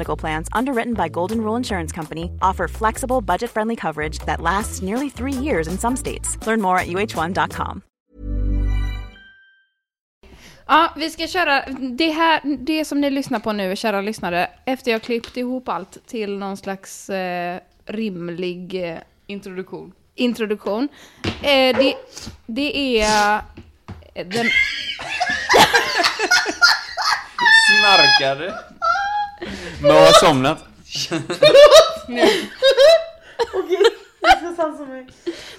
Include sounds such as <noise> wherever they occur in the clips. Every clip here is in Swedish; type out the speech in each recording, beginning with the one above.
Medical Plans, underwritten by Golden Rule Insurance Company, offer flexible, budget friendly coverage that lasts nearly three years in some states. Learn more at uh1.com. Ja, vi ska köra det här, det som ni lyssnar på nu, kära lyssnare, efter jag klippt ihop allt till någon slags eh, rimlig eh, Introduktion. introduktion. Eh, det, det är eh, den... Snarkade. Mo har somnat.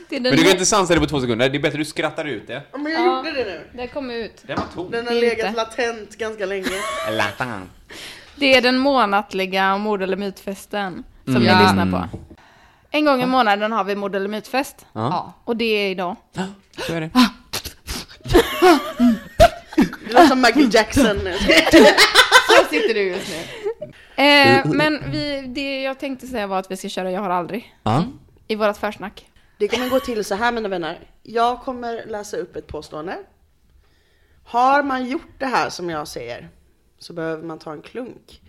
Det är den Men du kan inte sansa det på två sekunder. Det är bättre du skrattar ut det. Ja, men jag gjorde det nu. Det kom ut. Den var tom. Den har Inte. legat latent ganska länge. Latan. Det är den månatliga mord eller mytfesten som ni Ja. lyssnar på. En gång i månaden har vi mord eller mytfest. Ja, Och det är idag. så är det. Det låter som Michael Jackson. <laughs> Så sitter du just nu. Eh, men vi, det jag tänkte säga var att vi ska köra Jag har aldrig. Ja. I vårat försnack. Det kommer gå till så här mina vänner. Jag kommer läsa upp ett påstående. Har man gjort det här som jag säger så behöver man ta en klunk.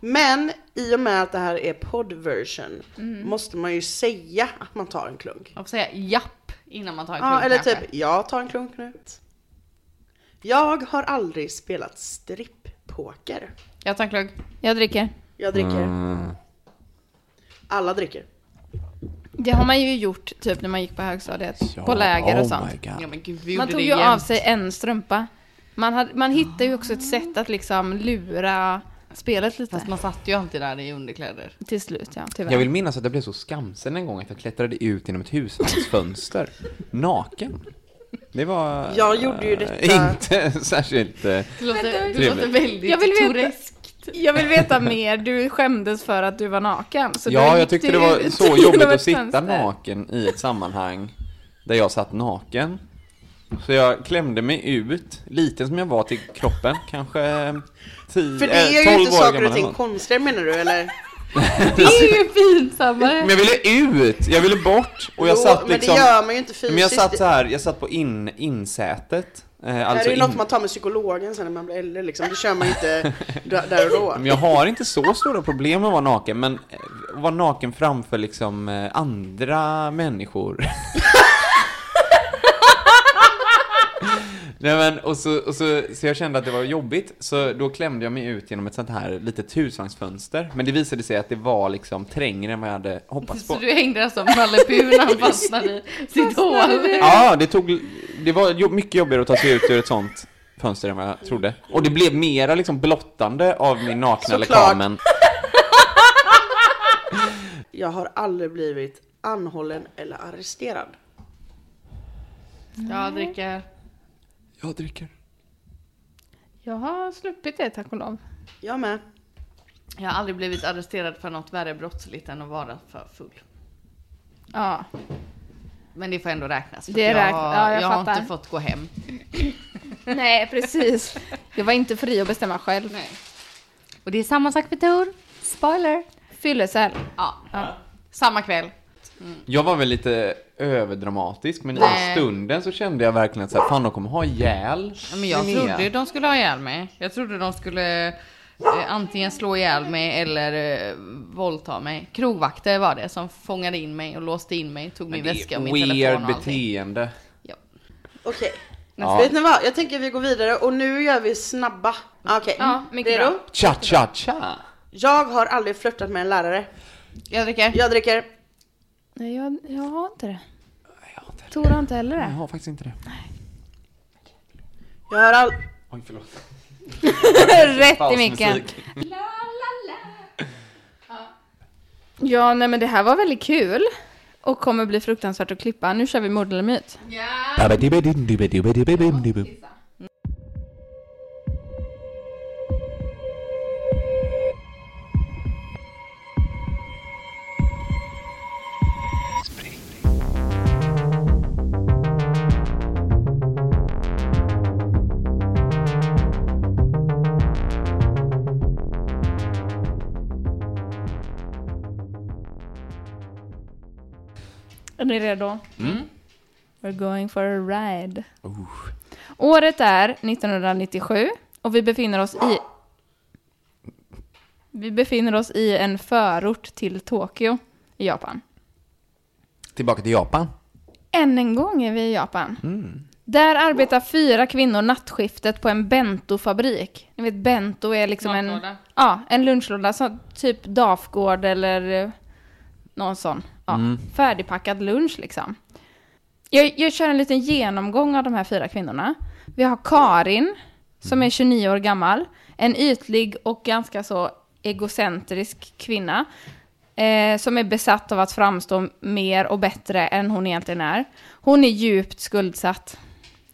Men i och med att det här är poddversion måste man ju säga att man tar en klunk. Man får säga japp innan man tar en Ja, klunk eller kanske. typ, jag tar en klunk nu. Jag har aldrig spelat stripppoker. Jag tar en klunk. Jag dricker. Jag dricker. Mm. Alla dricker. Det har man ju gjort typ när man gick på högstadiet. på läger och oh sånt. Ja men gud, Man tog ju jämt. av sig en strumpa. Man, hade, man hittade ju också ett sätt att liksom lura spelet lite. Fast man satt ju alltid där i underkläder. Till slut, ja. Tyvärr. Jag vill minnas att jag blev så skamsen en gång att jag klättrade ut genom ett husvagnsfönster. <laughs> Naken. Det var... Jag gjorde ju detta- eh, <laughs> Inte särskilt... Det låter, det Trevligt. låter väldigt Jag vill veta-. Jag vill veta mer. Du skämdes för att du var naken. Så Ja, jag tyckte det var <laughs> så jobbigt att sitta naken i ett sammanhang där jag satt naken. Så jag klämde mig ut, liten som jag var till kroppen, kanske 10, För det är ju 12 inte saker och ting konstigare menar du eller? Det är ju pinsammare. Men jag ville ut, jag ville bort och jag Jo, satt men det liksom... gör man ju inte fysiskt. Men jag satt så här, jag satt på in, insätet. Eh, det alltså är ju något man tar med psykologen sen när man blir äldre liksom. Det kör man inte <laughs> där och då. men jag har inte så stora problem med att vara naken, men eh, vara naken framför liksom eh, andra människor. <laughs> Nej men, och så, och så, så jag kände att det var jobbigt, så då klämde jag mig ut genom ett sånt här litet husvagnsfönster. Men det visade sig att det var liksom trängre än vad jag hade hoppats på. Så du hängde där som Nalle Puh <laughs> fastnade i sitt hål. Ja, det tog, det var mycket jobbigare att ta sig ut ur ett sånt fönster än vad jag trodde. Och det blev mera liksom blottande av min nakna Såklart. lekamen. <laughs> Jag har aldrig blivit anhållen eller arresterad. Jag dricker. Jag dricker. Jag har sluppit det, tack och lov. Jag med. Jag har aldrig blivit arresterad för något värre brottsligt än att vara för full. Ja. Men det får ändå räknas. För Det jag, räkn- ja, jag jag har inte fått gå hem. <laughs> Nej, precis. Jag var inte fri att bestämma själv. Nej. Och det är samma sak för Tor. Spoiler. Fyllecell. Ja. Samma kväll. Jag var väl lite överdramatisk, men Nej. i stunden så kände jag verkligen att så här, fan de kommer ha ihjäl Ja, men jag Linnea. trodde de skulle ha ihjäl mig. Jag trodde de skulle eh, antingen slå ihjäl mig eller eh, våldta mig. Krogvakter var det som fångade in mig och låste in mig, tog min Det är väska och min weird telefon och allting. beteende. Ja. Okej. Ja. Vet ni vad? Jag tänker vi går vidare och nu gör vi snabba. Okej. Ja, mycket Redo? bra. Cha cha cha. Jag har aldrig flörtat med en lärare. Jag dricker. Jag dricker. Nej, jag, jag har inte det. Jag har inte det. Tor har inte heller Jag det. har faktiskt inte det. Jag har all... Oj, förlåt. <laughs> Rätt i micken. Ja, nej men det här var väldigt kul. och kommer bli fruktansvärt att klippa. Nu kör vi mord eller myt. Ni redo? We're going for a ride. Året är 1997 och vi befinner oss i vi befinner oss i en förort till Tokyo i Japan. Tillbaka till Japan. Än en gång är vi i Japan. Där arbetar fyra kvinnor nattskiftet på en bentofabrik. Ni vet bento är liksom en, ja, en lunchlåda, så typ Dafgård eller någon sån. Ja, Färdigpackad lunch liksom. Jag, jag kör en liten genomgång av de här fyra kvinnorna. Vi har Karin, som är 29 år gammal. En ytlig och ganska så egocentrisk kvinna. Eh, som är besatt av att framstå mer och bättre än hon egentligen är. Hon är djupt skuldsatt.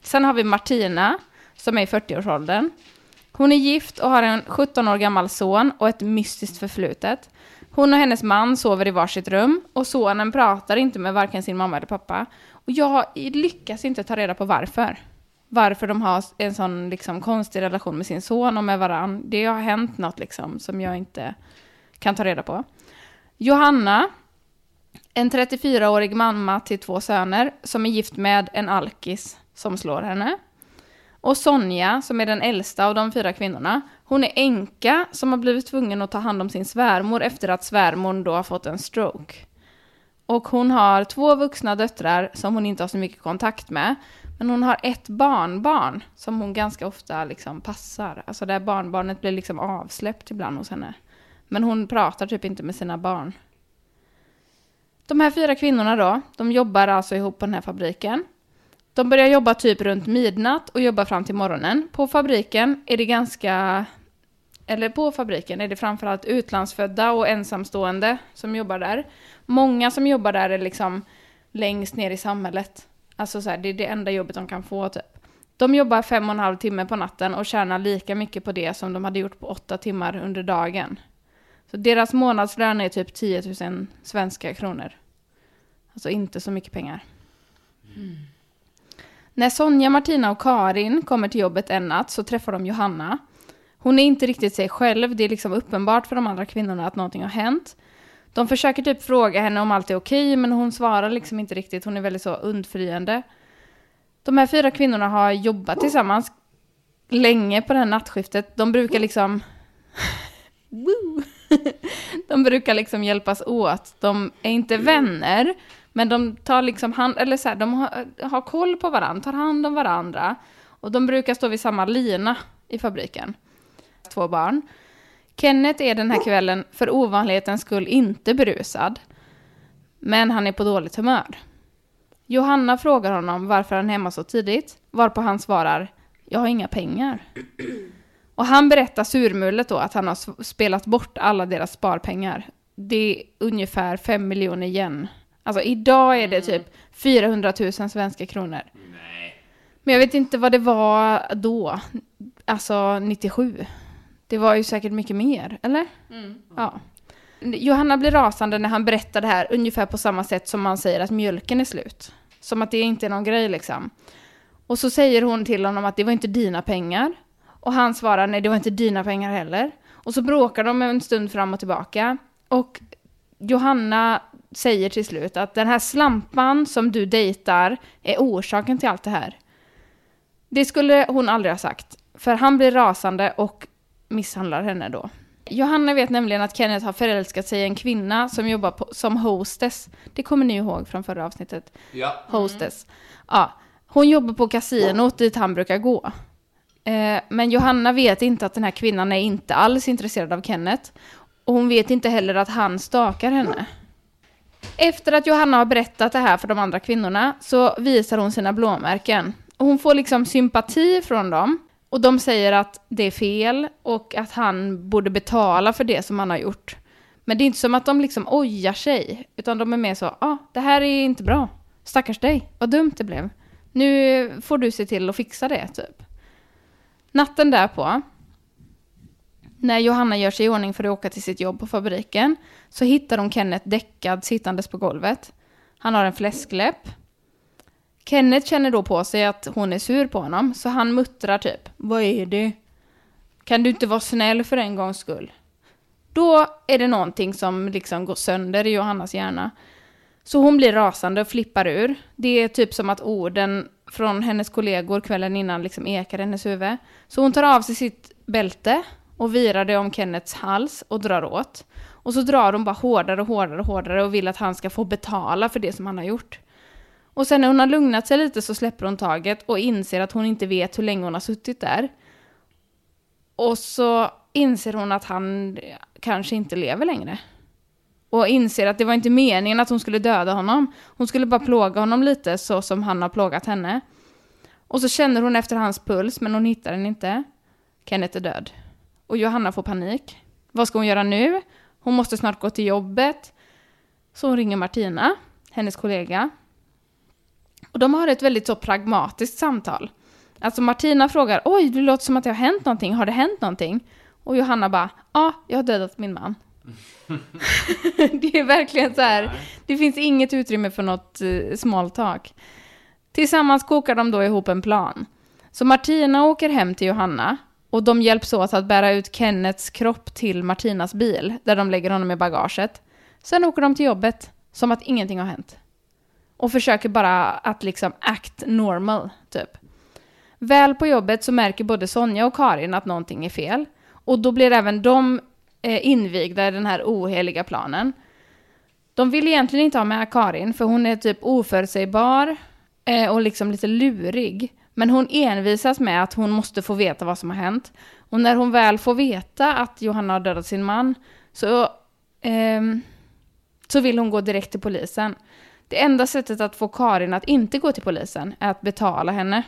Sen har vi Martina, som är i 40-årsåldern. Hon är gift och har en 17 år gammal son och ett mystiskt förflutet. Hon och hennes man sover i varsitt rum och sonen pratar inte med varken sin mamma eller pappa. Och jag lyckas inte ta reda på varför. Varför de har en sån liksom, konstig relation med sin son och med varann. Det har hänt något liksom, som jag inte kan ta reda på. Johanna, en 34-årig mamma till två söner som är gift med en alkis som slår henne. Och Sonja, som är den äldsta av de fyra kvinnorna, hon är änka som har blivit tvungen att ta hand om sin svärmor efter att svärmor då har fått en stroke. Och hon har två vuxna döttrar som hon inte har så mycket kontakt med. Men hon har ett barnbarn som hon ganska ofta liksom passar. Alltså det här barnbarnet blir liksom avsläppt ibland hos henne. Men hon pratar typ inte med sina barn. De här fyra kvinnorna då, de jobbar alltså ihop på den här fabriken. De börjar jobba typ runt midnatt och jobbar fram till morgonen. På fabriken är det ganska... Eller på fabriken är det framförallt utlandsfödda och ensamstående som jobbar där. Många som jobbar där är liksom längst ner i samhället. Alltså så här, det är det enda jobbet de kan få typ. De jobbar fem och en halv timme på natten och tjänar lika mycket på det som de hade gjort på åtta timmar under dagen. Så deras månadslön är typ 10 000 svenska kronor. Alltså inte så mycket pengar. Mm. När Sonja, Martina och Karin kommer till jobbet en natt så träffar de Johanna. Hon är inte riktigt sig själv, det är liksom uppenbart för de andra kvinnorna att någonting har hänt. De försöker typ fråga henne om allt är okej, men hon svarar liksom inte riktigt, hon är väldigt så undfriande. De här fyra kvinnorna har jobbat tillsammans länge på det här nattskiftet. De brukar liksom... <laughs> <laughs> De brukar liksom hjälpas åt. De är inte vänner, men de tar liksom hand, eller så här, de har, har koll på varandra, tar hand om varandra. Och de brukar stå vid samma lina i fabriken. Två barn. Kenneth är den här kvällen för ovanlighetens skull inte berusad. Men han är på dåligt humör. Johanna frågar honom varför han är hemma så tidigt, varpå han svarar “Jag har inga pengar”. <clears throat> Och han berättar surmulet då att han har spelat bort alla deras sparpengar. Det är ungefär 5 miljoner yen. Alltså idag är det typ 400 000 svenska kronor. Men jag vet inte vad det var då, alltså 97. Det var ju säkert mycket mer, eller? Ja. Johanna blir rasande när han berättar det här ungefär på samma sätt som man säger att mjölken är slut. Som att det inte är någon grej liksom. Och så säger hon till honom att det var inte dina pengar. Och han svarar nej, det var inte dina pengar heller. Och så bråkar de en stund fram och tillbaka. Och Johanna säger till slut att den här slampan som du dejtar är orsaken till allt det här. Det skulle hon aldrig ha sagt. För han blir rasande och misshandlar henne då. Johanna vet nämligen att Kenneth har förälskat sig i en kvinna som jobbar på, som hostess. Det kommer ni ihåg från förra avsnittet. Ja. Hostess. Ja, hon jobbar på kasinot dit han brukar gå. Eh, men Johanna vet inte att den här kvinnan är inte alls intresserad av Kenneth. Och hon vet inte heller att han stakar henne. Efter att Johanna har berättat det här för de andra kvinnorna så visar hon sina blåmärken. Och hon får liksom sympati från dem. Och de säger att det är fel och att han borde betala för det som han har gjort. Men det är inte som att de liksom ojar sig, utan de är mer så, ja, ah, det här är inte bra. Stackars dig, vad dumt det blev. Nu får du se till att fixa det, typ. Natten därpå, när Johanna gör sig i ordning för att åka till sitt jobb på fabriken, så hittar hon Kenneth däckad sittandes på golvet. Han har en fläskläpp. Kenneth känner då på sig att hon är sur på honom, så han muttrar typ, vad är det? Kan du inte vara snäll för en gångs skull? Då är det någonting som liksom går sönder i Johannas hjärna. Så hon blir rasande och flippar ur. Det är typ som att orden från hennes kollegor kvällen innan liksom ekar i hennes huvud. Så hon tar av sig sitt bälte och virar det om Kennets hals och drar åt. Och så drar hon bara hårdare och hårdare och hårdare och vill att han ska få betala för det som han har gjort. Och sen när hon har lugnat sig lite så släpper hon taget och inser att hon inte vet hur länge hon har suttit där. Och så inser hon att han kanske inte lever längre. Och inser att det var inte meningen att hon skulle döda honom. Hon skulle bara plåga honom lite så som han har plågat henne. Och så känner hon efter hans puls, men hon hittar den inte. Kenneth är död. Och Johanna får panik. Vad ska hon göra nu? Hon måste snart gå till jobbet. Så hon ringer Martina, hennes kollega. Och de har ett väldigt så pragmatiskt samtal. Alltså Martina frågar, oj, det låter som att det har hänt någonting, har det hänt någonting? Och Johanna bara, ja, jag har dödat min man. <laughs> det är verkligen så här, det finns inget utrymme för något uh. Tillsammans kokar de då ihop en plan. Så Martina åker hem till Johanna och de hjälps åt att bära ut Kennets kropp till Martinas bil, där de lägger honom i bagaget. Sen åker de till jobbet, som att ingenting har hänt. Och försöker bara att liksom act normal, typ. Väl på jobbet så märker både Sonja och Karin att någonting är fel. Och då blir även de eh, invigda i den här oheliga planen. De vill egentligen inte ha med Karin, för hon är typ oförutsägbar eh, och liksom lite lurig. Men hon envisas med att hon måste få veta vad som har hänt. Och när hon väl får veta att Johanna har dödat sin man så, eh, så vill hon gå direkt till polisen. Det enda sättet att få Karin att inte gå till polisen är att betala henne.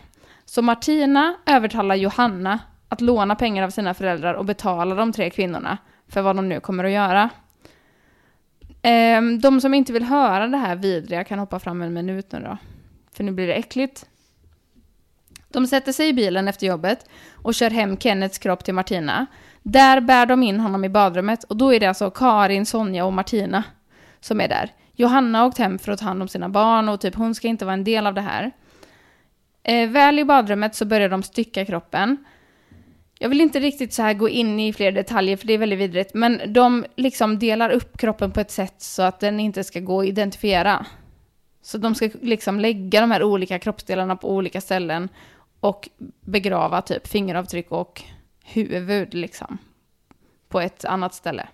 Så Martina övertalar Johanna att låna pengar av sina föräldrar och betala de tre kvinnorna för vad de nu kommer att göra. Ehm, de som inte vill höra det här vidriga kan hoppa fram en minut nu då. För nu blir det äckligt. De sätter sig i bilen efter jobbet och kör hem Kennets kropp till Martina. Där bär de in honom i badrummet och då är det alltså Karin, Sonja och Martina som är där. Johanna har åkt hem för att ta hand om sina barn och typ hon ska inte vara en del av det här. Eh, väl i badrummet så börjar de stycka kroppen. Jag vill inte riktigt så här gå in i fler detaljer för det är väldigt vidrigt, men de liksom delar upp kroppen på ett sätt så att den inte ska gå att identifiera. Så de ska liksom lägga de här olika kroppsdelarna på olika ställen och begrava typ fingeravtryck och huvud liksom på ett annat ställe.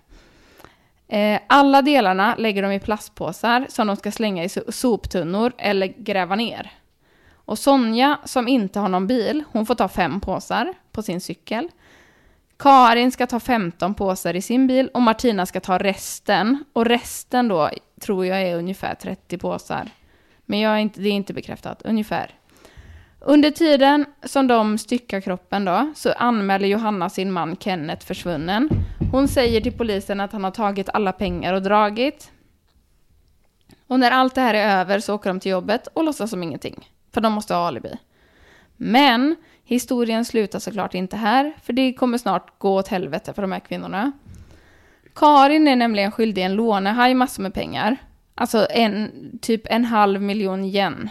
Eh, alla delarna lägger de i plastpåsar som de ska slänga i soptunnor eller gräva ner. Och Sonja, som inte har någon bil, hon får ta fem påsar på sin cykel. Karin ska ta 15 påsar i sin bil och Martina ska ta resten. Och resten då tror jag är ungefär 30 påsar. Men jag är inte, det är inte bekräftat, ungefär. Under tiden som de styckar kroppen då, så anmäler Johanna sin man Kenneth försvunnen. Hon säger till polisen att han har tagit alla pengar och dragit. Och när allt det här är över så åker de till jobbet och låtsas som ingenting. För de måste ha alibi. Men historien slutar såklart inte här, för det kommer snart gå åt helvete för de här kvinnorna. Karin är nämligen skyldig en lånehaj massor med pengar. Alltså en, typ en halv miljon yen.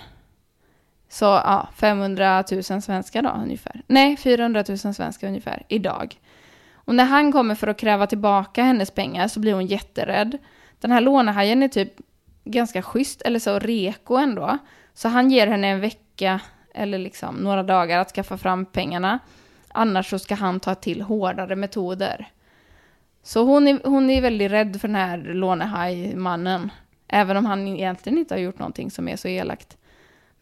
Så ja, 500 000 svenskar då ungefär. Nej, 400 000 svenskar ungefär idag. Och när han kommer för att kräva tillbaka hennes pengar så blir hon jätterädd. Den här lånehajen är typ ganska schysst, eller så reko ändå. Så han ger henne en vecka eller liksom några dagar att skaffa fram pengarna. Annars så ska han ta till hårdare metoder. Så hon är, hon är väldigt rädd för den här lånehajmannen. Även om han egentligen inte har gjort någonting som är så elakt.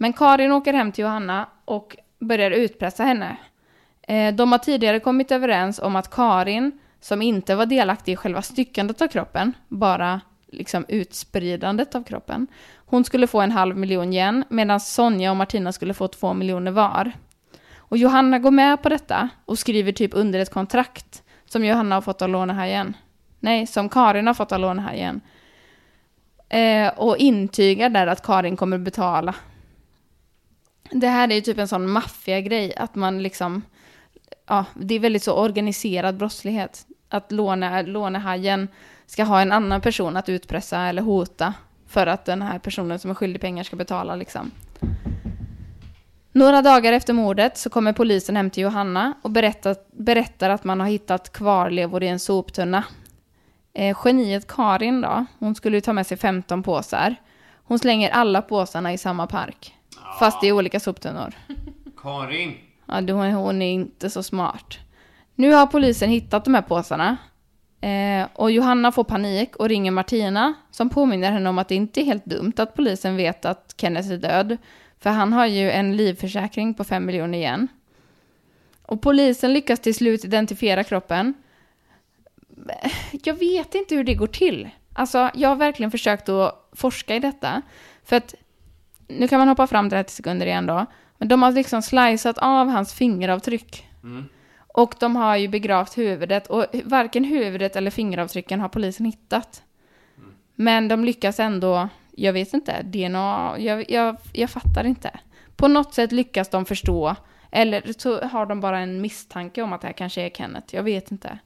Men Karin åker hem till Johanna och börjar utpressa henne. Eh, de har tidigare kommit överens om att Karin, som inte var delaktig i själva styckandet av kroppen, bara liksom utspridandet av kroppen, hon skulle få en halv miljon yen, medan Sonja och Martina skulle få två miljoner var. Och Johanna går med på detta och skriver typ under ett kontrakt som Johanna har fått av lånehajen. nej, som Karin har fått av lånehajen. Eh, och intygar där att Karin kommer betala. Det här är ju typ en sån maffiagrej, att man liksom, ja, det är väldigt så organiserad brottslighet. Att låne, lånehajen ska ha en annan person att utpressa eller hota för att den här personen som är skyldig pengar ska betala liksom. Några dagar efter mordet så kommer polisen hem till Johanna och berättar, berättar att man har hittat kvarlevor i en soptunna. Eh, geniet Karin då, hon skulle ju ta med sig 15 påsar. Hon slänger alla påsarna i samma park. Fast i olika soptunnor. <laughs> Karin! Ja, hon, hon är inte så smart. Nu har polisen hittat de här påsarna. Eh, och Johanna får panik och ringer Martina som påminner henne om att det inte är helt dumt att polisen vet att Kenneth är död. För han har ju en livförsäkring på 5 miljoner igen. Och polisen lyckas till slut identifiera kroppen. Jag vet inte hur det går till. Alltså, jag har verkligen försökt att forska i detta. För att, nu kan man hoppa fram 30 sekunder igen då. Men de har liksom slicat av hans fingeravtryck. Och de har ju begravt huvudet och varken huvudet eller fingeravtrycken har polisen hittat. Men de lyckas ändå, jag vet inte, DNA, jag, jag, jag fattar inte. På något sätt lyckas de förstå, eller så har de bara en misstanke om att det här kanske är Kenneth, jag vet inte.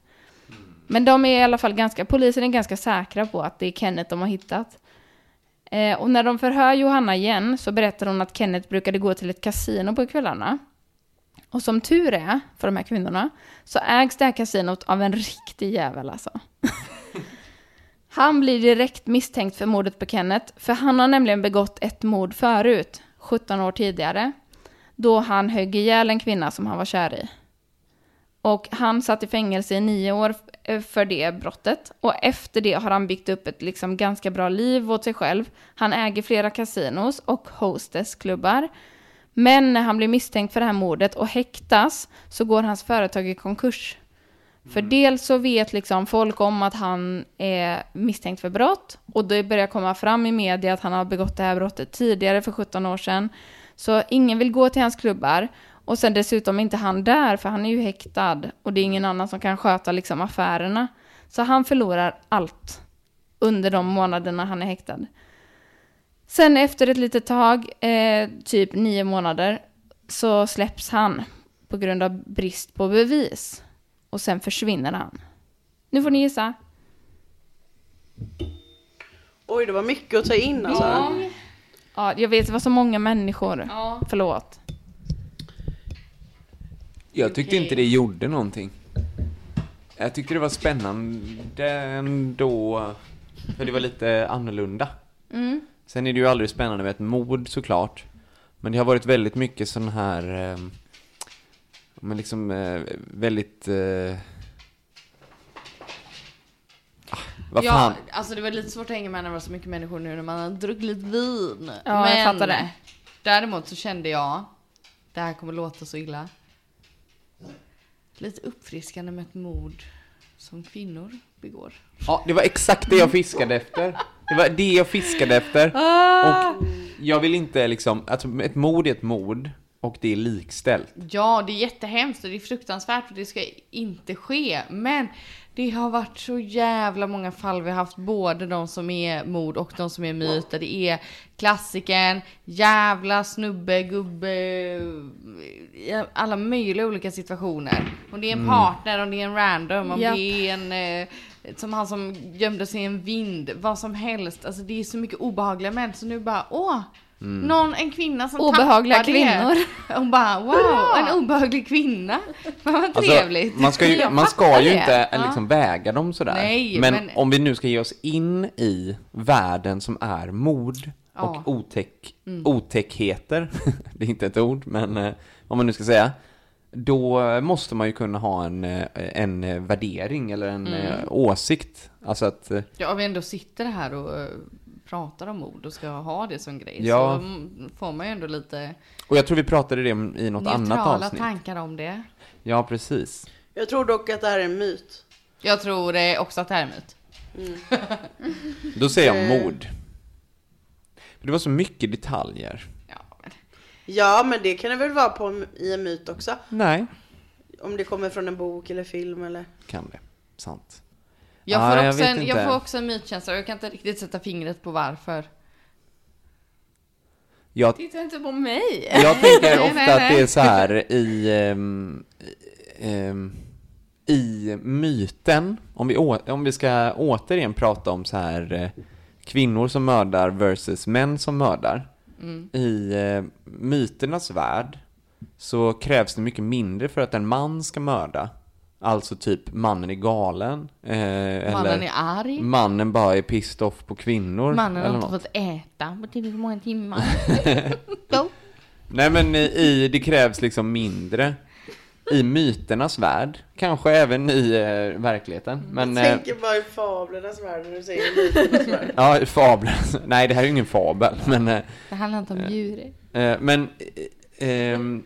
Men de är i alla fall ganska, polisen är ganska säkra på att det är Kenneth de har hittat. Eh, och när de förhör Johanna igen så berättar hon att Kenneth brukade gå till ett kasino på kvällarna. Och som tur är för de här kvinnorna så ägs det här kasinot av en riktig jävel alltså. <laughs> Han blir direkt misstänkt för mordet på Kenneth, för han har nämligen begått ett mord förut, 17 år tidigare, då han högg ihjäl en kvinna som han var kär i. Och han satt i fängelse i nio år eh, för det brottet. Och efter det har han byggt upp ett liksom ganska bra liv åt sig själv. Han äger flera kasinos och hostessklubbar. Men när han blir misstänkt för det här mordet och häktas så går hans företag i konkurs. För dels så vet liksom folk om att han är misstänkt för brott och det börjar komma fram i media att han har begått det här brottet tidigare för 17 år sedan. Så ingen vill gå till hans klubbar och sen dessutom är inte han där för han är ju häktad och det är ingen annan som kan sköta liksom affärerna. Så han förlorar allt under de månaderna han är häktad. Sen efter ett litet tag, eh, typ nio månader, så släpps han på grund av brist på bevis. Och sen försvinner han. Nu får ni gissa. Oj, det var mycket att ta in alltså. Ja, jag vet, det var så många människor. Förlåt. Jag tyckte inte det gjorde någonting. Jag tyckte det var spännande ändå. För det var lite annorlunda. Sen är det ju aldrig spännande med ett mord såklart. Men det har varit väldigt mycket sån här... Eh, men liksom eh, väldigt... Eh, ah, fan. Ja, alltså det var lite svårt att hänga med när det var så mycket människor nu när man har druckit lite vin. Ja, jag fattar det. Däremot så kände jag, det här kommer låta så illa. Lite uppfriskande med ett mord som kvinnor begår. Ja, det var exakt det jag fiskade efter. Det var det jag fiskade efter. Och jag vill inte liksom, alltså ett mord är ett mord och det är likställt. Ja, det är jättehemskt och det är fruktansvärt och det ska inte ske. Men det har varit så jävla många fall vi har haft, både de som är mord och de som är myter. Det är klassikern, jävla snubbe, gubbe, ja, alla möjliga olika situationer. Om det är en partner, om det är en random, om Japp. det är en eh, som han som gömde sig i en vind, vad som helst. Alltså det är så mycket obehagliga män så nu bara åh, någon, en kvinna som Obehagliga tappade kvinnor. <laughs> Hon bara wow, en obehaglig kvinna. <laughs> Vad trevligt. Alltså, man ska ju, man ska ju det. inte Ja. liksom väga dem sådär. Nej, men, men- om vi nu ska ge oss in i världen som är mord Ja. Mm. och otäck, otäckheter, <laughs> det är inte ett ord, men eh, om man nu ska säga, då måste man ju kunna ha en, eh, en eh, värdering eller en Mm. eh, åsikt. Alltså att, eh, Ja, vi ändå sitter här och eh, pratar om ord och ska ha det som grej Ja. så mm, får man ju ändå lite och jag tror vi pratade det i något annat neutrala avsnitt. tankar om det. Ja, precis. Jag tror dock att det här är en myt. Jag tror eh, också att det här är myt. <laughs> Då säger jag Eh. mord. Det var så mycket detaljer. Ja, men Ja, men det kan det väl vara på, i en myt också. Nej, Om det kommer från en bok eller film eller... kan det. Sant. Jag, Ja, får jag också vet en, jag får också en mytkänsla och jag kan inte riktigt sätta fingret på varför. Jag, Titta inte på mig! jag tänker <laughs> Nej, ofta nej, att nej. det är så här i, ehm, ehm, i myten, om vi, å, om vi ska återigen prata om så här eh, kvinnor som mördar versus män som mördar. Mm. I eh, myternas värld så krävs det mycket mindre för att en man ska mörda. Alltså typ mannen är galen. Eh, Mannen är arg. mannen bara är pissed off på kvinnor. Mannen har inte något. fått äta på tillräckligt många timmar. <laughs> Nej men i, det krävs liksom mindre i myternas värld, kanske även i eh, verkligheten. Men, Jag eh, tänker bara i fablernas värld när du säger myternas värld. <laughs> ja, i fabler. Nej, det här är ju ingen fabel, men, eh, Det handlar inte om djur. eh, men, eh, ehm,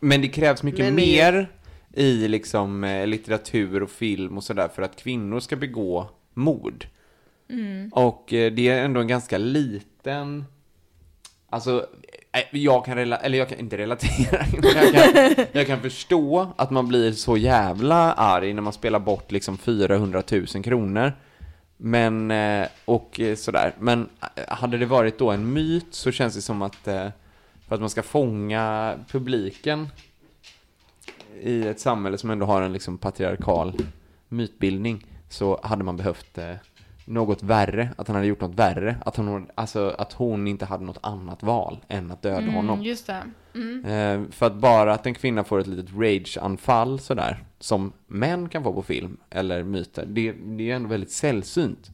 men det krävs mycket Men mer i liksom eh, litteratur och film och sådär för att kvinnor ska begå mord. Och eh, det är ändå en ganska liten Alltså, eh, jag kan relatera, eller jag kan inte relatera, <laughs> men jag kan, jag kan förstå att man blir så jävla arg när man spelar bort liksom 400 000 kronor. Men, och sådär. Men hade det varit då en myt så känns det som att för att man ska fånga publiken i ett samhälle som ändå har en liksom patriarkal mytbildning så hade man behövt eh, något värre, att han hade gjort något värre, att hon, alltså, att hon inte hade något annat val än att döda honom. Mm, just det. Mm. Eh, för att bara att en kvinna får ett litet rage-anfall sådär, som män kan få på film, eller myter, det, det är ändå väldigt sällsynt.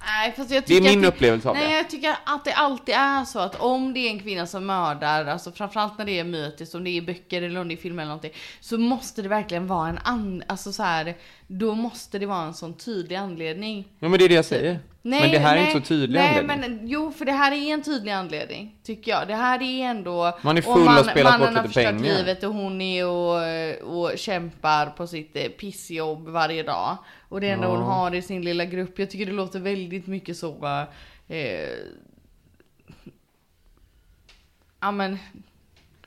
Nej, fast jag Det är min att upplevelse av Nej, det. jag tycker att det alltid är så att om det är en kvinna som mördar, alltså framförallt när det är mytiskt, om det är böcker eller om det är filmer eller någonting, så måste det verkligen vara en an... Alltså så här, då måste det vara en sån tydlig anledning. Ja men det är det jag säger. Nej, men det här är nej, inte så tydlig nej, anledning. men jo, för det här är en tydlig anledning, tycker jag. Det här är ändå... Man är och full och har spelat mannen bort har lite förstört pengar. livet och hon är och, och kämpar på sitt pissjobb varje dag. Och det enda hon har i sin lilla grupp. Jag tycker det låter väldigt mycket så... Eh, ja men...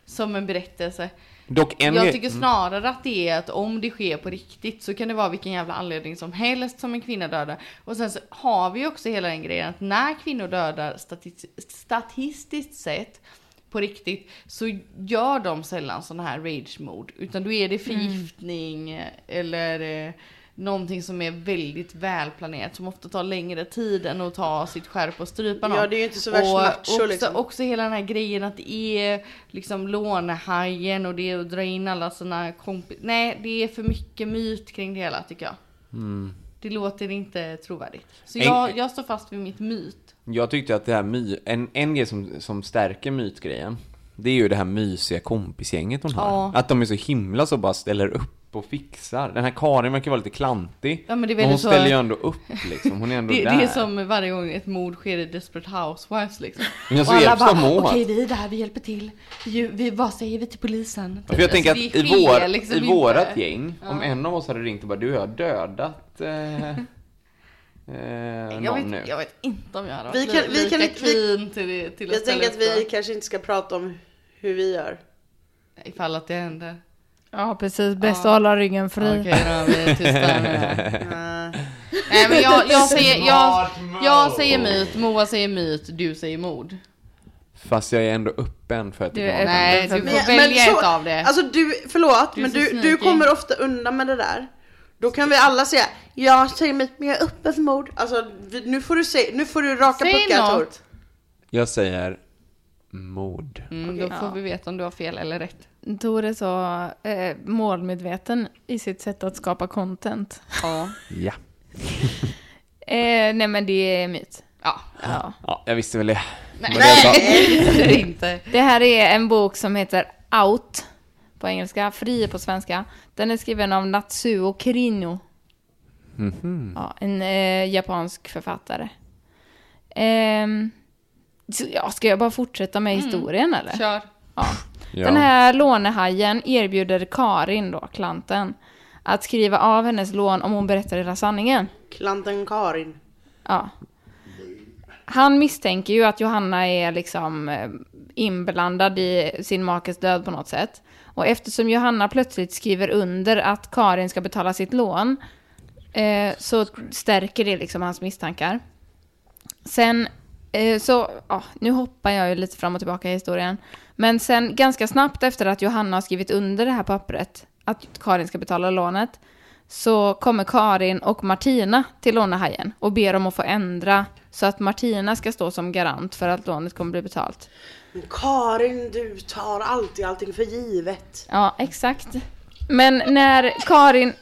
Som en berättelse. Dock en Jag tycker snarare att det är att om det sker på riktigt så kan det vara vilken jävla anledning som helst som en kvinna dödar. Och sen så har vi också hela den grejen att när kvinnor dödar statis- statistiskt sett på riktigt så gör de sällan sådana här rage-mord. Utan då är det förgiftning eller eh, någonting som är väldigt välplanerat som ofta tar längre tid än att ta sitt skärp och strypa någon. Ja, det är ju inte så värst Och macho, också, liksom. också hela den här grejen att det är liksom lånehajen och det är att dra in alla sina kompisar. Nej, det är för mycket myt kring det hela tycker jag. Det låter inte trovärdigt. Så En- jag, jag står fast vid mitt myt. Jag tyckte att det här my, en, en grej som, som stärker mytgrejen, det är ju det här mysiga kompisgänget hon har. Ja. Att de är så himla så bara ställer upp och fixar. Den här Karin verkar vara lite klantig. Ja, men det är men hon så- ställer ju ändå upp liksom, hon är ändå <laughs> Det, där. det är som varje gång ett mord sker i Desperate Housewives liksom. Men så och alla bara, okej vi är där, vi hjälper till. Vi, vi, vad säger vi till polisen? För jag tänker att Alltså, i, det sker vår, liksom i vårat gäng, om en av oss hade ringt och bara du jag har dödat eh, <laughs> eh, någon Jag vet, nu. jag vet inte om jag hade Vi varit kan- li- vi lika kan vi- till, det- till att Jag tänker att vi kanske inte ska prata om hur vi gör. Ifall att det händer. Ja, precis. Bäst att hålla ryggen fri. Okej då, vi är tysta nu. <laughs> Nej men jag, jag, säger, jag, jag säger myt, Moa säger myt, du säger mord. Fast jag är ändå öppen för att Du det Nej, du får välja ett av det. Alltså du, förlåt, Du men så du, du kommer ofta undan med det där. Då kan vi alla säga, jag säger mitt, men jag är öppen för mord. Alltså nu får du se, nu får du raka Säg puckar Tor. något. Jag säger mord. Mm, då får vi veta om du har fel eller rätt. Tor är så eh, målmedveten i sitt sätt att skapa content. Ja. Ja. <laughs> Eh, nej, men det är myt. Ja. Ja. Ja, jag visste väl det. Nej, Vad det jag sa. det är inte. Det här är en bok som heter Out på engelska, Fri på svenska. Den är skriven av Natsuo Kirino. Ja, en eh, japansk författare. Så, ja, ska jag bara fortsätta med historien eller? Kör. Ja. Ja. Den här lånehajen erbjuder Karin, då, klanten, att skriva av hennes lån om hon berättar hela sanningen. Klanten Karin. Ja. Han misstänker ju att Johanna är liksom eh, inblandad i sin makes död på något sätt. Och eftersom Johanna plötsligt skriver under att Karin ska betala sitt lån eh, så stärker det liksom hans misstankar. Sen, eh, så, ja, nu hoppar jag ju lite fram och tillbaka i historien. Men sen ganska snabbt efter att Johanna har skrivit under det här pappret, att Karin ska betala lånet, så kommer Karin och Martina till lånehajen och ber om att få ändra så att Martina ska stå som garant för att lånet kommer bli betalt. Men Karin, du tar alltid allting för givet. Ja, exakt. Men när Karin...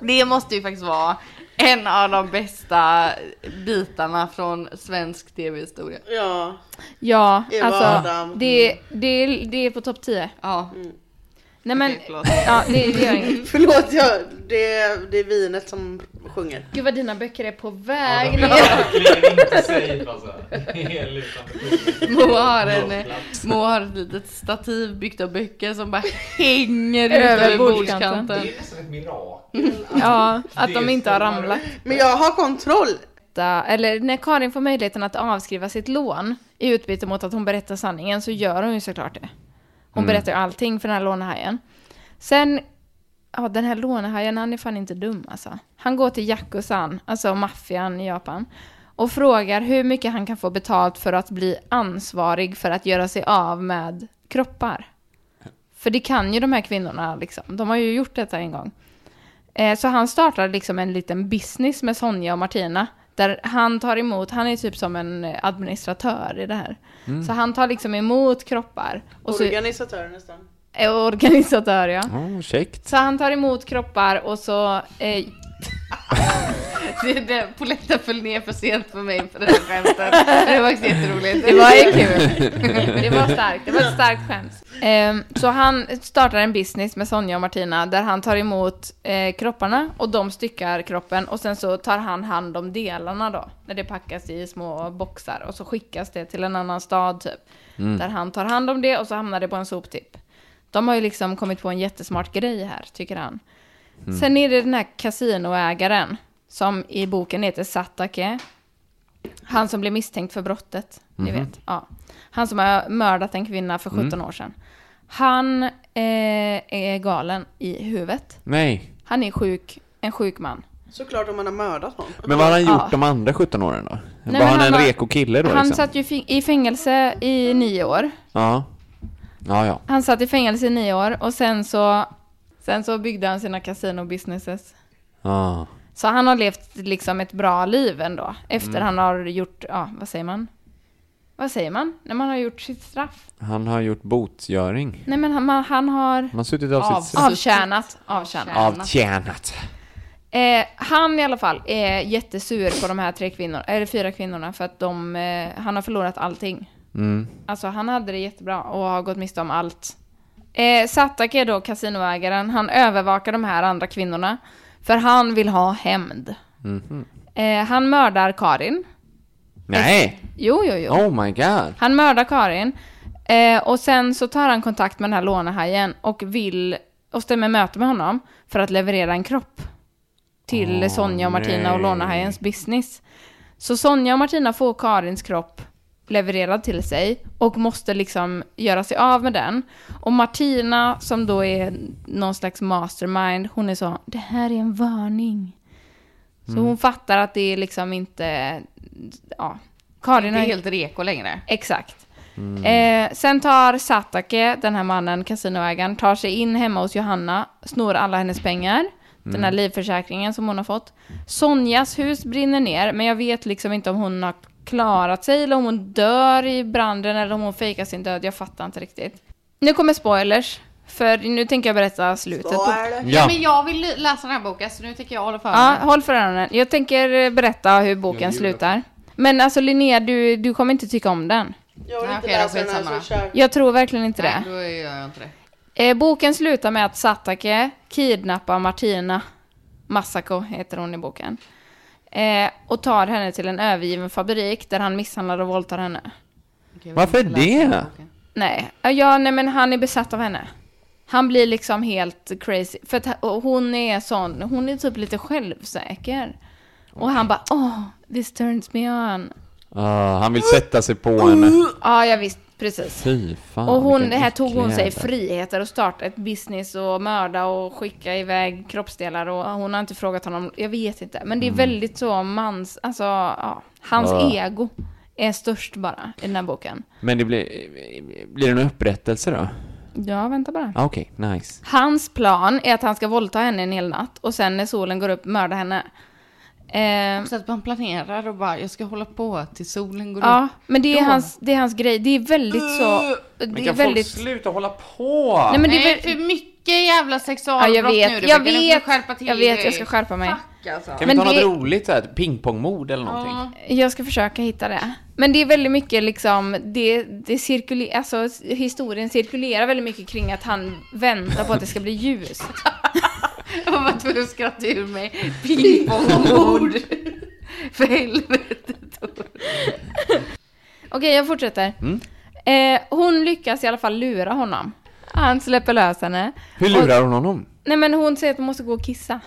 Det måste ju faktiskt vara en av de bästa bitarna från svensk tv-historia. Ja, Ja, Eva alltså, Adam. det, det, det är på topp 10. Ja, Nej men, Okej, förlåt. ja, det, det gör inget. <laughs> förlåt, jag, det, är- det är vinet som sjunger. Gud vad dina böcker är på väg ner. verkligen inte safe alltså. Helt utanför Mo har, en, Mo har ett litet stativ byggt av böcker som bara hänger Över över bordskanten. bordskanten. Det är nästan ett mirakel. Ja, att de inte har ramlat. Men jag har kontroll. Eller när Karin får möjligheten att avskriva sitt lån i utbyte mot att hon berättar sanningen så gör hon ju såklart det. Hon berättar ju allting för den här lånehajen. Sen, ja den här lånehajen han är fan inte dum alltså. Han går till Yakusan, alltså maffian i Japan, och frågar hur mycket han kan få betalt för att bli ansvarig för att göra sig av med kroppar. För det kan ju de här kvinnorna liksom. De har ju gjort detta en gång. Eh, så han startar liksom en liten business med Sonja och Martina. Där han tar emot, han är typ som en administratör i det här. Så han tar liksom emot kroppar. Och så, Organisatör nästan. är organisatör ja. Oh, käckt. Så han tar emot kroppar och så... Eh, <laughs> <laughs> Det, det, Poletten föll ner för sent för mig för det här skämtet. Det var faktiskt jätteroligt. det var ju kul. Det var starkt, det var ett starkt skämt. Eh, så han startar en business med Sonja och Martina där han tar emot eh, kropparna och de styckar kroppen och sen så tar han hand om delarna då. När det packas i små boxar och så skickas det till en annan stad typ. Där han tar hand om det och så hamnar det på en soptipp. De har ju liksom kommit på en jättesmart grej här, tycker han. Sen är det den här kasinoägaren som i boken heter Satake. Han som blev misstänkt för brottet, ni vet. Ja. Han som har mördat en kvinna för 17 år sedan. Han eh, är galen i huvudet. Nej. Han är sjuk, en sjuk man. Såklart om man har mördat någon. Men vad har han gjort Ja. de andra 17 åren då? men var han, han en reko kille då Han liksom? satt ju i fängelse i nio år. Ja. Ja, ja. Han satt i fängelse i nio år och sen så, sen så byggde han sina casino-businesses. Ja. Så han har levt liksom ett bra liv ändå. Efter Mm. han har gjort, ja vad säger man? Vad säger man? När man har gjort sitt straff? Han har gjort botgöring. Nej men han, man- han har Han har suttit av Av- sitt straff. avtjänat. Avtjänat. Avtjänat. Eh, han i alla fall är jättesur på de här tre kvinnorna, eller fyra kvinnorna för att de, eh, han har förlorat allting. Mm. Alltså han hade det jättebra och har gått miste om allt. Eh, Satake då, kasinoägaren, han övervakar de här andra kvinnorna. För han vill ha hämnd. Mhm. Eh, han mördar Karin. Nej! Jo, jo, jo. Oh my god. Han mördar Karin. Eh, och sen så tar han kontakt med den här lånehajen och vill, och stämmer möte med honom för att leverera en kropp. Till Åh, Sonja och Martina och nej. lånehajens business. Så Sonja och Martina får Karins kropp levererad till sig och måste liksom göra sig av med den. Och Martina, som då är någon slags mastermind, hon är så, det här är en varning. Så Mm. hon fattar att det är liksom inte, ja, Det Karin är har helt reko längre. Exakt. Eh, sen tar Satake, den här mannen, kasinoägaren, tar sig in hemma hos Johanna, snor alla hennes pengar, den här livförsäkringen som hon har fått. Sonjas hus brinner ner, men jag vet liksom inte om hon har klarat sig eller om hon dör i branden eller om hon fejkar sin död. Jag fattar inte riktigt. Nu kommer spoilers, för nu tänker jag berätta slutet. Det. Ja. Ja. men jag vill läsa den här boken så nu tänker jag hålla för Ja, mig. håll för öronen. Jag tänker eh, berätta hur boken slutar. Men alltså Linnea, du, du kommer inte tycka om den. Jag vill inte då läsa den här så kör. Jag tror verkligen inte det. Nej, då gör jag inte det. Eh, boken slutar med att Satake kidnappar Martina, Masako heter hon i boken, eh, och tar henne till en övergiven fabrik där han misshandlar och våldtar henne. Okej, Varför det? Nej, ja, ja, nej men han är besatt av henne. Han blir liksom helt crazy, för att och hon är sån, hon är typ lite självsäker. Och han bara, oh, this turns me on. Ah, han vill sätta sig på henne. Ja, jag visst. Precis. Fy fan. Och hon, här tog hon sig friheter och starta ett business och mörda och skicka iväg kroppsdelar och hon har inte frågat honom, jag vet inte. Men det är väldigt så mans, alltså, ja, hans Ja. ego är störst bara i den här boken. Men det blir, blir det någon upprättelse då? Ja, vänta bara. Ah, Okej, nice. Hans plan är att han ska våldta henne en hel natt och sen när solen går upp mörda henne. Eh, Så att man planerar och bara, jag ska hålla på till solen går ja, upp. men det är, Då. hans, det är hans grej. Det är väldigt så... Men Det är kan väldigt... folk sluta hålla på? Nej, men det är Nej, för mycket jävla Ja, sexualbrott jag nu. vet, jag Nu du vet, skärpa till jag vet, dig. jag ska skärpa mig. Fuck alltså. Kan vi Men ta det- något roligt så här, pingpongmord eller någonting? Jag ska försöka hitta det. Men det är väldigt mycket liksom, det, det cirkulerar, alltså historien cirkulerar väldigt mycket kring att han väntar på att det ska bli ljust. <laughs> Jag var tvungen att skratta ur mig. Pingpongmord. <laughs> För helvete. Okej, jag fortsätter. Mm. Eh, hon lyckas i alla fall lura honom. Han släpper lös henne. Hur lurar hon honom? Nej men hon säger att hon måste gå och kissa.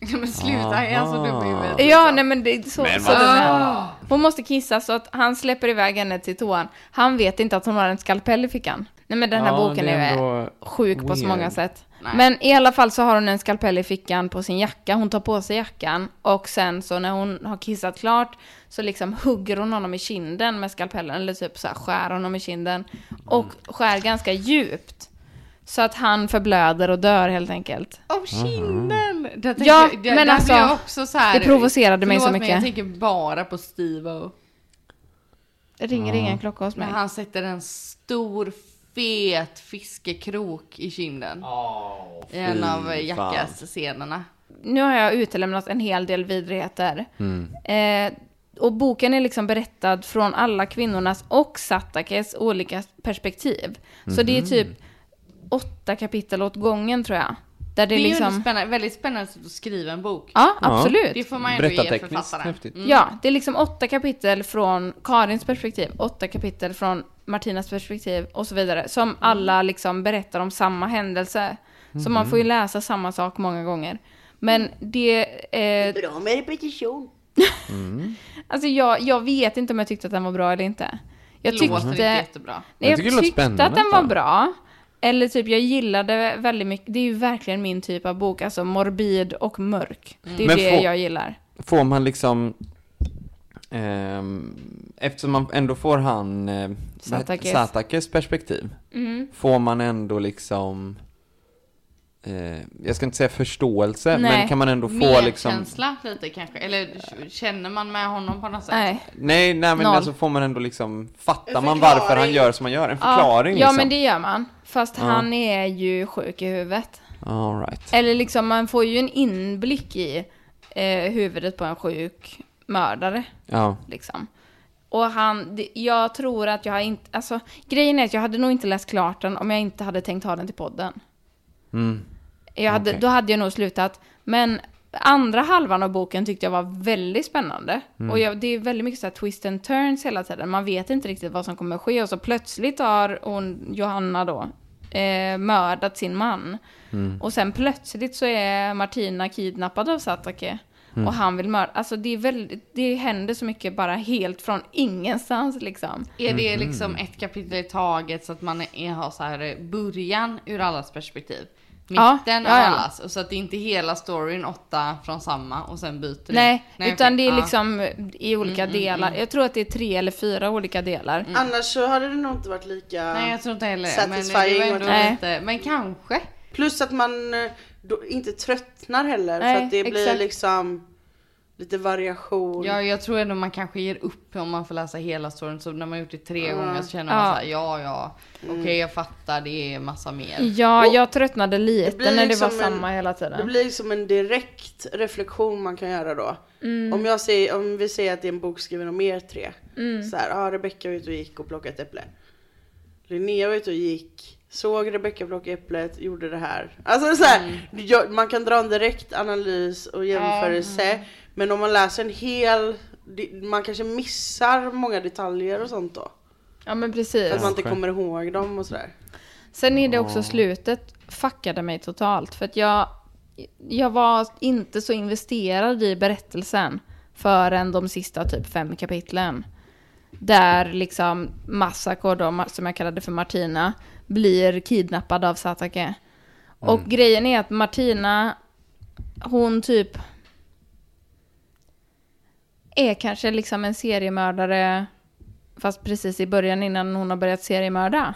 Men sluta, jag är så dum i huvudet. Ja, nej men det är så, Men så han. Hon måste kissa så att han släpper iväg henne till toan. Han vet inte att hon har en skalpell i fickan. Nej men den här Ja, boken är, är sjuk på så weird. många sätt. Nej. Men i alla fall så har hon en skalpell i fickan på sin jacka. Hon tar på sig jackan och sen så när hon har kissat klart så liksom hugger hon honom i kinden med skalpellen. Eller typ så här skär honom i kinden. Och skär ganska djupt. Så att han förblöder och dör helt enkelt. Åh, kinden! Det tänker, Ja, det, men alltså, jag också så här, det provocerade mig så mycket. Men jag tänker bara på Steve-O. Det ringer ingen klocka hos mig. När han sätter en stor fet fiskekrok i kinden. I en av Jackass-scenerna. nu har jag utelämnat en hel del vidrigheter. Eh, och boken är liksom berättad från alla kvinnornas och Satakes olika perspektiv. Så det är typ åtta kapitel åt gången tror jag. Där det, Det är ju liksom... ändå spännande, väldigt spännande att skriva en bok. Ja, absolut. Det får man ju ändå ge författaren. häftigt. Ja, det är liksom åtta kapitel från Karins perspektiv, åtta kapitel från Martinas perspektiv och så vidare. Som alla liksom berättar om samma händelse. Så man får ju läsa samma sak många gånger. Men det... Eh, Bra med repetition. <laughs> alltså jag, jag vet inte om jag tyckte att den var bra eller inte. Jag Det låter inte tyckte... jättebra. Nej, Jag jag det tyckte spännande att den var bra. Eller typ, jag gillade väldigt mycket. Det är ju verkligen min typ av bok. Alltså morbid och mörk. Det är Men det få- jag gillar. Får man liksom... ehm, eftersom man ändå får han... Eh, Satakes. Satakes perspektiv. Mm. Får man ändå liksom... Eh, jag ska inte säga förståelse, Nej. men kan man ändå få liksom... Medkänsla lite kanske? Eller känner man med honom på något sätt? Nej. Nej, nej men Noll. alltså får man ändå liksom... Fattar man varför han gör som han gör? En Ja, förklaring ja liksom? men det gör man. Fast Ja. han är ju sjuk i huvudet. All right. Eller liksom, man får ju en inblick i eh, huvudet på en sjuk mördare. Ja. Liksom. Och han, jag tror att jag har inte, alltså grejen är att jag hade nog inte läst klart den om jag inte hade tänkt ha den till podden. Mm. Jag hade, Okej. Då hade jag nog slutat. Men andra halvan av boken tyckte jag var väldigt spännande. Mm. Och jag, det är väldigt mycket så här twist and turns hela tiden. Man vet inte riktigt vad som kommer att ske. Och så plötsligt har hon, Johanna då, eh, mördat sin man. Mm. Och sen plötsligt så är Martina kidnappad av Satake. Mm. Och han vill mörda. Alltså det är väldigt, det händer så mycket bara helt från ingenstans liksom. Är det Mhm. liksom ett kapitel i taget så att man är, har så här början ur allas perspektiv? Ja, Mitten ja, av ja. allas? Och så att det inte är hela storyn åtta från samma och sen byter det? Nej, utan det är Ja. Mm, liksom i olika delar. Jag tror att det är tre eller fyra olika delar. Annars så hade det nog inte varit lika... Nej jag tror inte heller det. Men det Satisfying var ändå och- Nej. lite, men kanske. Plus att man eh, då inte tröttnar heller. Nej, för att det blir exakt. liksom lite variation. Ja, jag tror ändå man kanske ger upp om man får läsa hela storyn. Så när man gjort det tre gånger så känner Ja. man såhär, ja ja, okej jag fattar, det är massa mer. Ja, Och jag tröttnade lite det blir när det liksom var en- samma hela Det tiden. blir liksom en direkt reflektion man kan göra då. Om, jag säger, om vi säger att det är en bok skriven om er tre. Så här, ja Rebecka var ute och gick och plockade ett äpple. Linnea var ute och gick, såg Rebecka plocka äpplet, gjorde det här. Alltså så här, jag, man kan dra en direkt analys och jämförelse. Men om man läser en hel, man kanske missar många detaljer och sånt då. Ja, men För precis. att man inte kommer ihåg dem och sådär. Sen är det också slutet fuckade mig totalt. För att jag, jag var inte så investerad i berättelsen förrän de sista typ fem kapitlen. Där liksom Masako då, som jag kallade för Martina, blir kidnappad av Satake. Och grejen är att Martina, hon typ är kanske liksom en seriemördare fast precis i början innan hon har börjat seriemörda.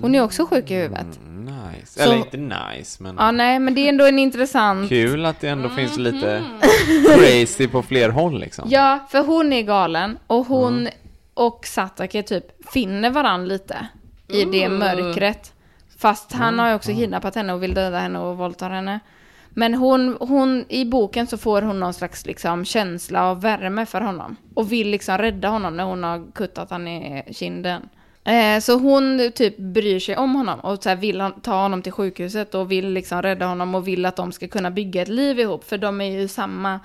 Hon är också sjuk i huvudet. Nice. Så- Eller inte nice, men Ja, nej, men det är ändå en intressant... kul att det ändå finns lite crazy på fler håll liksom. Ja, för hon är galen och hon och Satake typ finner varann lite i det mörkret. Fast han har ju också kidnappat henne och vill döda henne och våldta henne. Men hon, hon, i boken så får hon någon slags liksom känsla av värme för honom. Och vill liksom rädda honom när hon har kuttat han i kinden. Eh, så hon typ bryr sig om honom och så här vill han, ta honom till sjukhuset och vill liksom rädda honom och vill att de ska kunna bygga ett liv ihop. För de är ju samma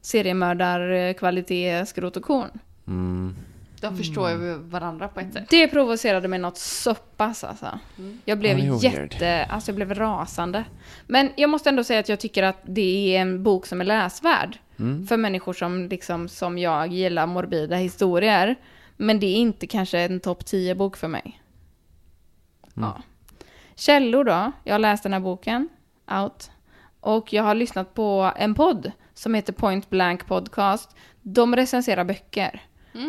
seriemördarkvalitet, skrot och korn. Mm. De förstår ju varandra på ett sätt. Det provocerade mig något så pass alltså. Jag blev weird. jätte, alltså jag blev rasande. Men jag måste ändå säga att jag tycker att det är en bok som är läsvärd. För människor som liksom, som jag gillar morbida historier. Men det är inte kanske en topp 10 bok för mig. Ja. Källor då? Jag har läst den här boken, Out. Och jag har lyssnat på en podd som heter Point Blank Podcast. De recenserar böcker.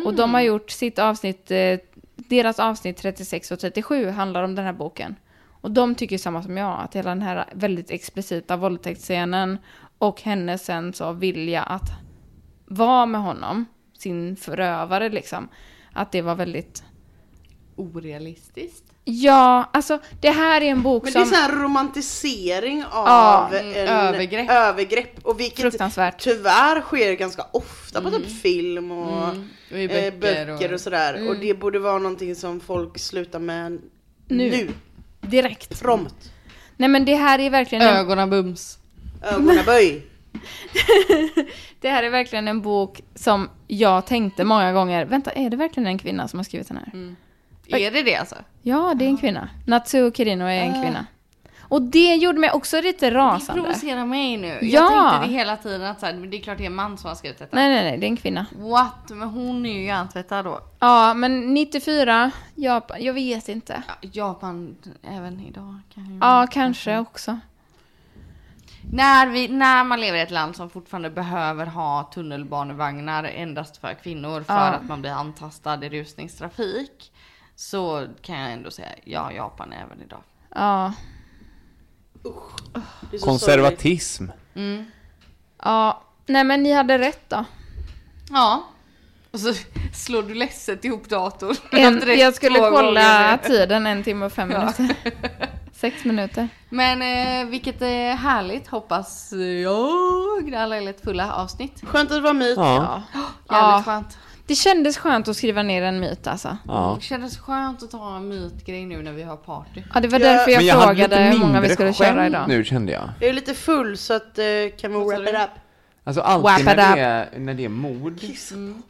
Och de har gjort sitt avsnitt, eh, deras avsnitt 36 och 37 handlar om den här boken. Och de tycker samma som jag, att hela den här väldigt explicita våldtäktsscenen och hennes sen så vilja att vara med honom, sin förövare liksom, att det var väldigt Orealistiskt. Ja, alltså det här är en bok Men det är som... sån här romantisering av Ja, en övergrepp. övergrepp. Och vilket Fruktansvärt. tyvärr sker ganska ofta på typ film och, Och i eh, böcker böcker och, och- sådär. Och det borde vara någonting som folk slutar med Nu. nu. Direkt. Prompt. Nej men det här är verkligen en, Ögonen bums. Ögonaböj. <laughs> det här är verkligen en bok som jag tänkte många gånger, vänta är det verkligen en kvinna som har skrivit den här? Är det det alltså? Ja, det är en kvinna. Natsuo Kirino är en kvinna. Och det gjorde mig också lite Det rasande. provocerar mig nu. Jag Ja. tänkte det hela tiden att så här, det är klart det är en man som har skrivit detta. Nej, nej, nej, det är en kvinna. What? Men hon är ju hjärntvättad då. Ja, men 94, Japan, jag vet inte. Ja, Japan även idag kan. Ja, kanske också. När, vi, när man lever i ett land som fortfarande behöver ha tunnelbanevagnar endast för kvinnor för Ja. att man blir antastad i rusningstrafik. Så kan jag ändå säga ja, Japan även idag. Ja. Sorgligt. Konservatism. Ja, nej men ni hade rätt då. Ja. Och så slår du ledset ihop datorn. <laughs> En, jag skulle kolla gånger. tiden en timme och fem <laughs> minuter. Sex minuter. Men eh, vilket är härligt. Hoppas jag alla är lite fulla avsnitt. Skönt att det var myt. Ja. Jävligt Ja. skönt. Det kändes skönt att skriva ner en myt alltså. ja. Det kändes skönt att ta en mytgrej nu när vi har party. Ja, det var Ja, därför jag, jag frågade hur många vi skulle skämt köra idag. nu kände jag. Jag är lite full så att eh, kan vi wrap it up? Alltså alltid när det, är, när det är mord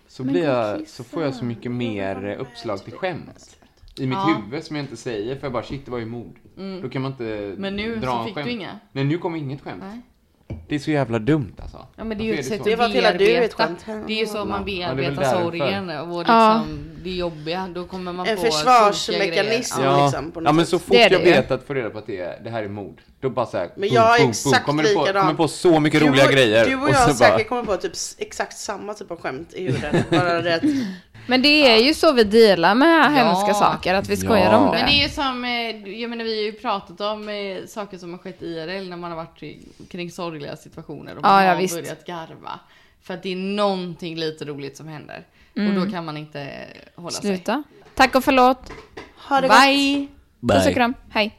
så, blir jag, så får jag så mycket mer uppslag till skämt. I mitt Ja. huvud som jag inte säger för jag bara shit det var ju mord. Då kan man inte Men nu dra så fick skämt. du inga. Nej nu kommer inget skämt. Nej. Det är så jävla dumt alltså. Ja men det är ju ett sätt så? Att du bearbeta. Det är ju så man Ja, bearbetar sorgen och Ja. liksom det jobbiga. Då kommer man En på tokiga försvarsmekanism. Ja. Ja, liksom, på något ja men så fort jag vet att få reda på att det, är, det här är mord, då bara såhär Men jag är boom, exakt kommer du på, kommer på så mycket Du roliga och- grejer Du och och jag så säkert bara, kommer på typ exakt samma typ av skämt i huvudet. <laughs> Bara det Men det är ju så vi dealar med hemska saker, att vi skojar Ja. om det. Men det är ju som, eh, jag menar vi har ju pratat om eh, saker som har skett i IRL när man har varit kring sorgliga situationer och man Ja, ja, har visst. börjat garva. För att det är någonting lite roligt som händer. Och då kan man inte hålla sig. Sluta. Tack och förlåt. ha det gott. Bye! Puss och kram. Hej.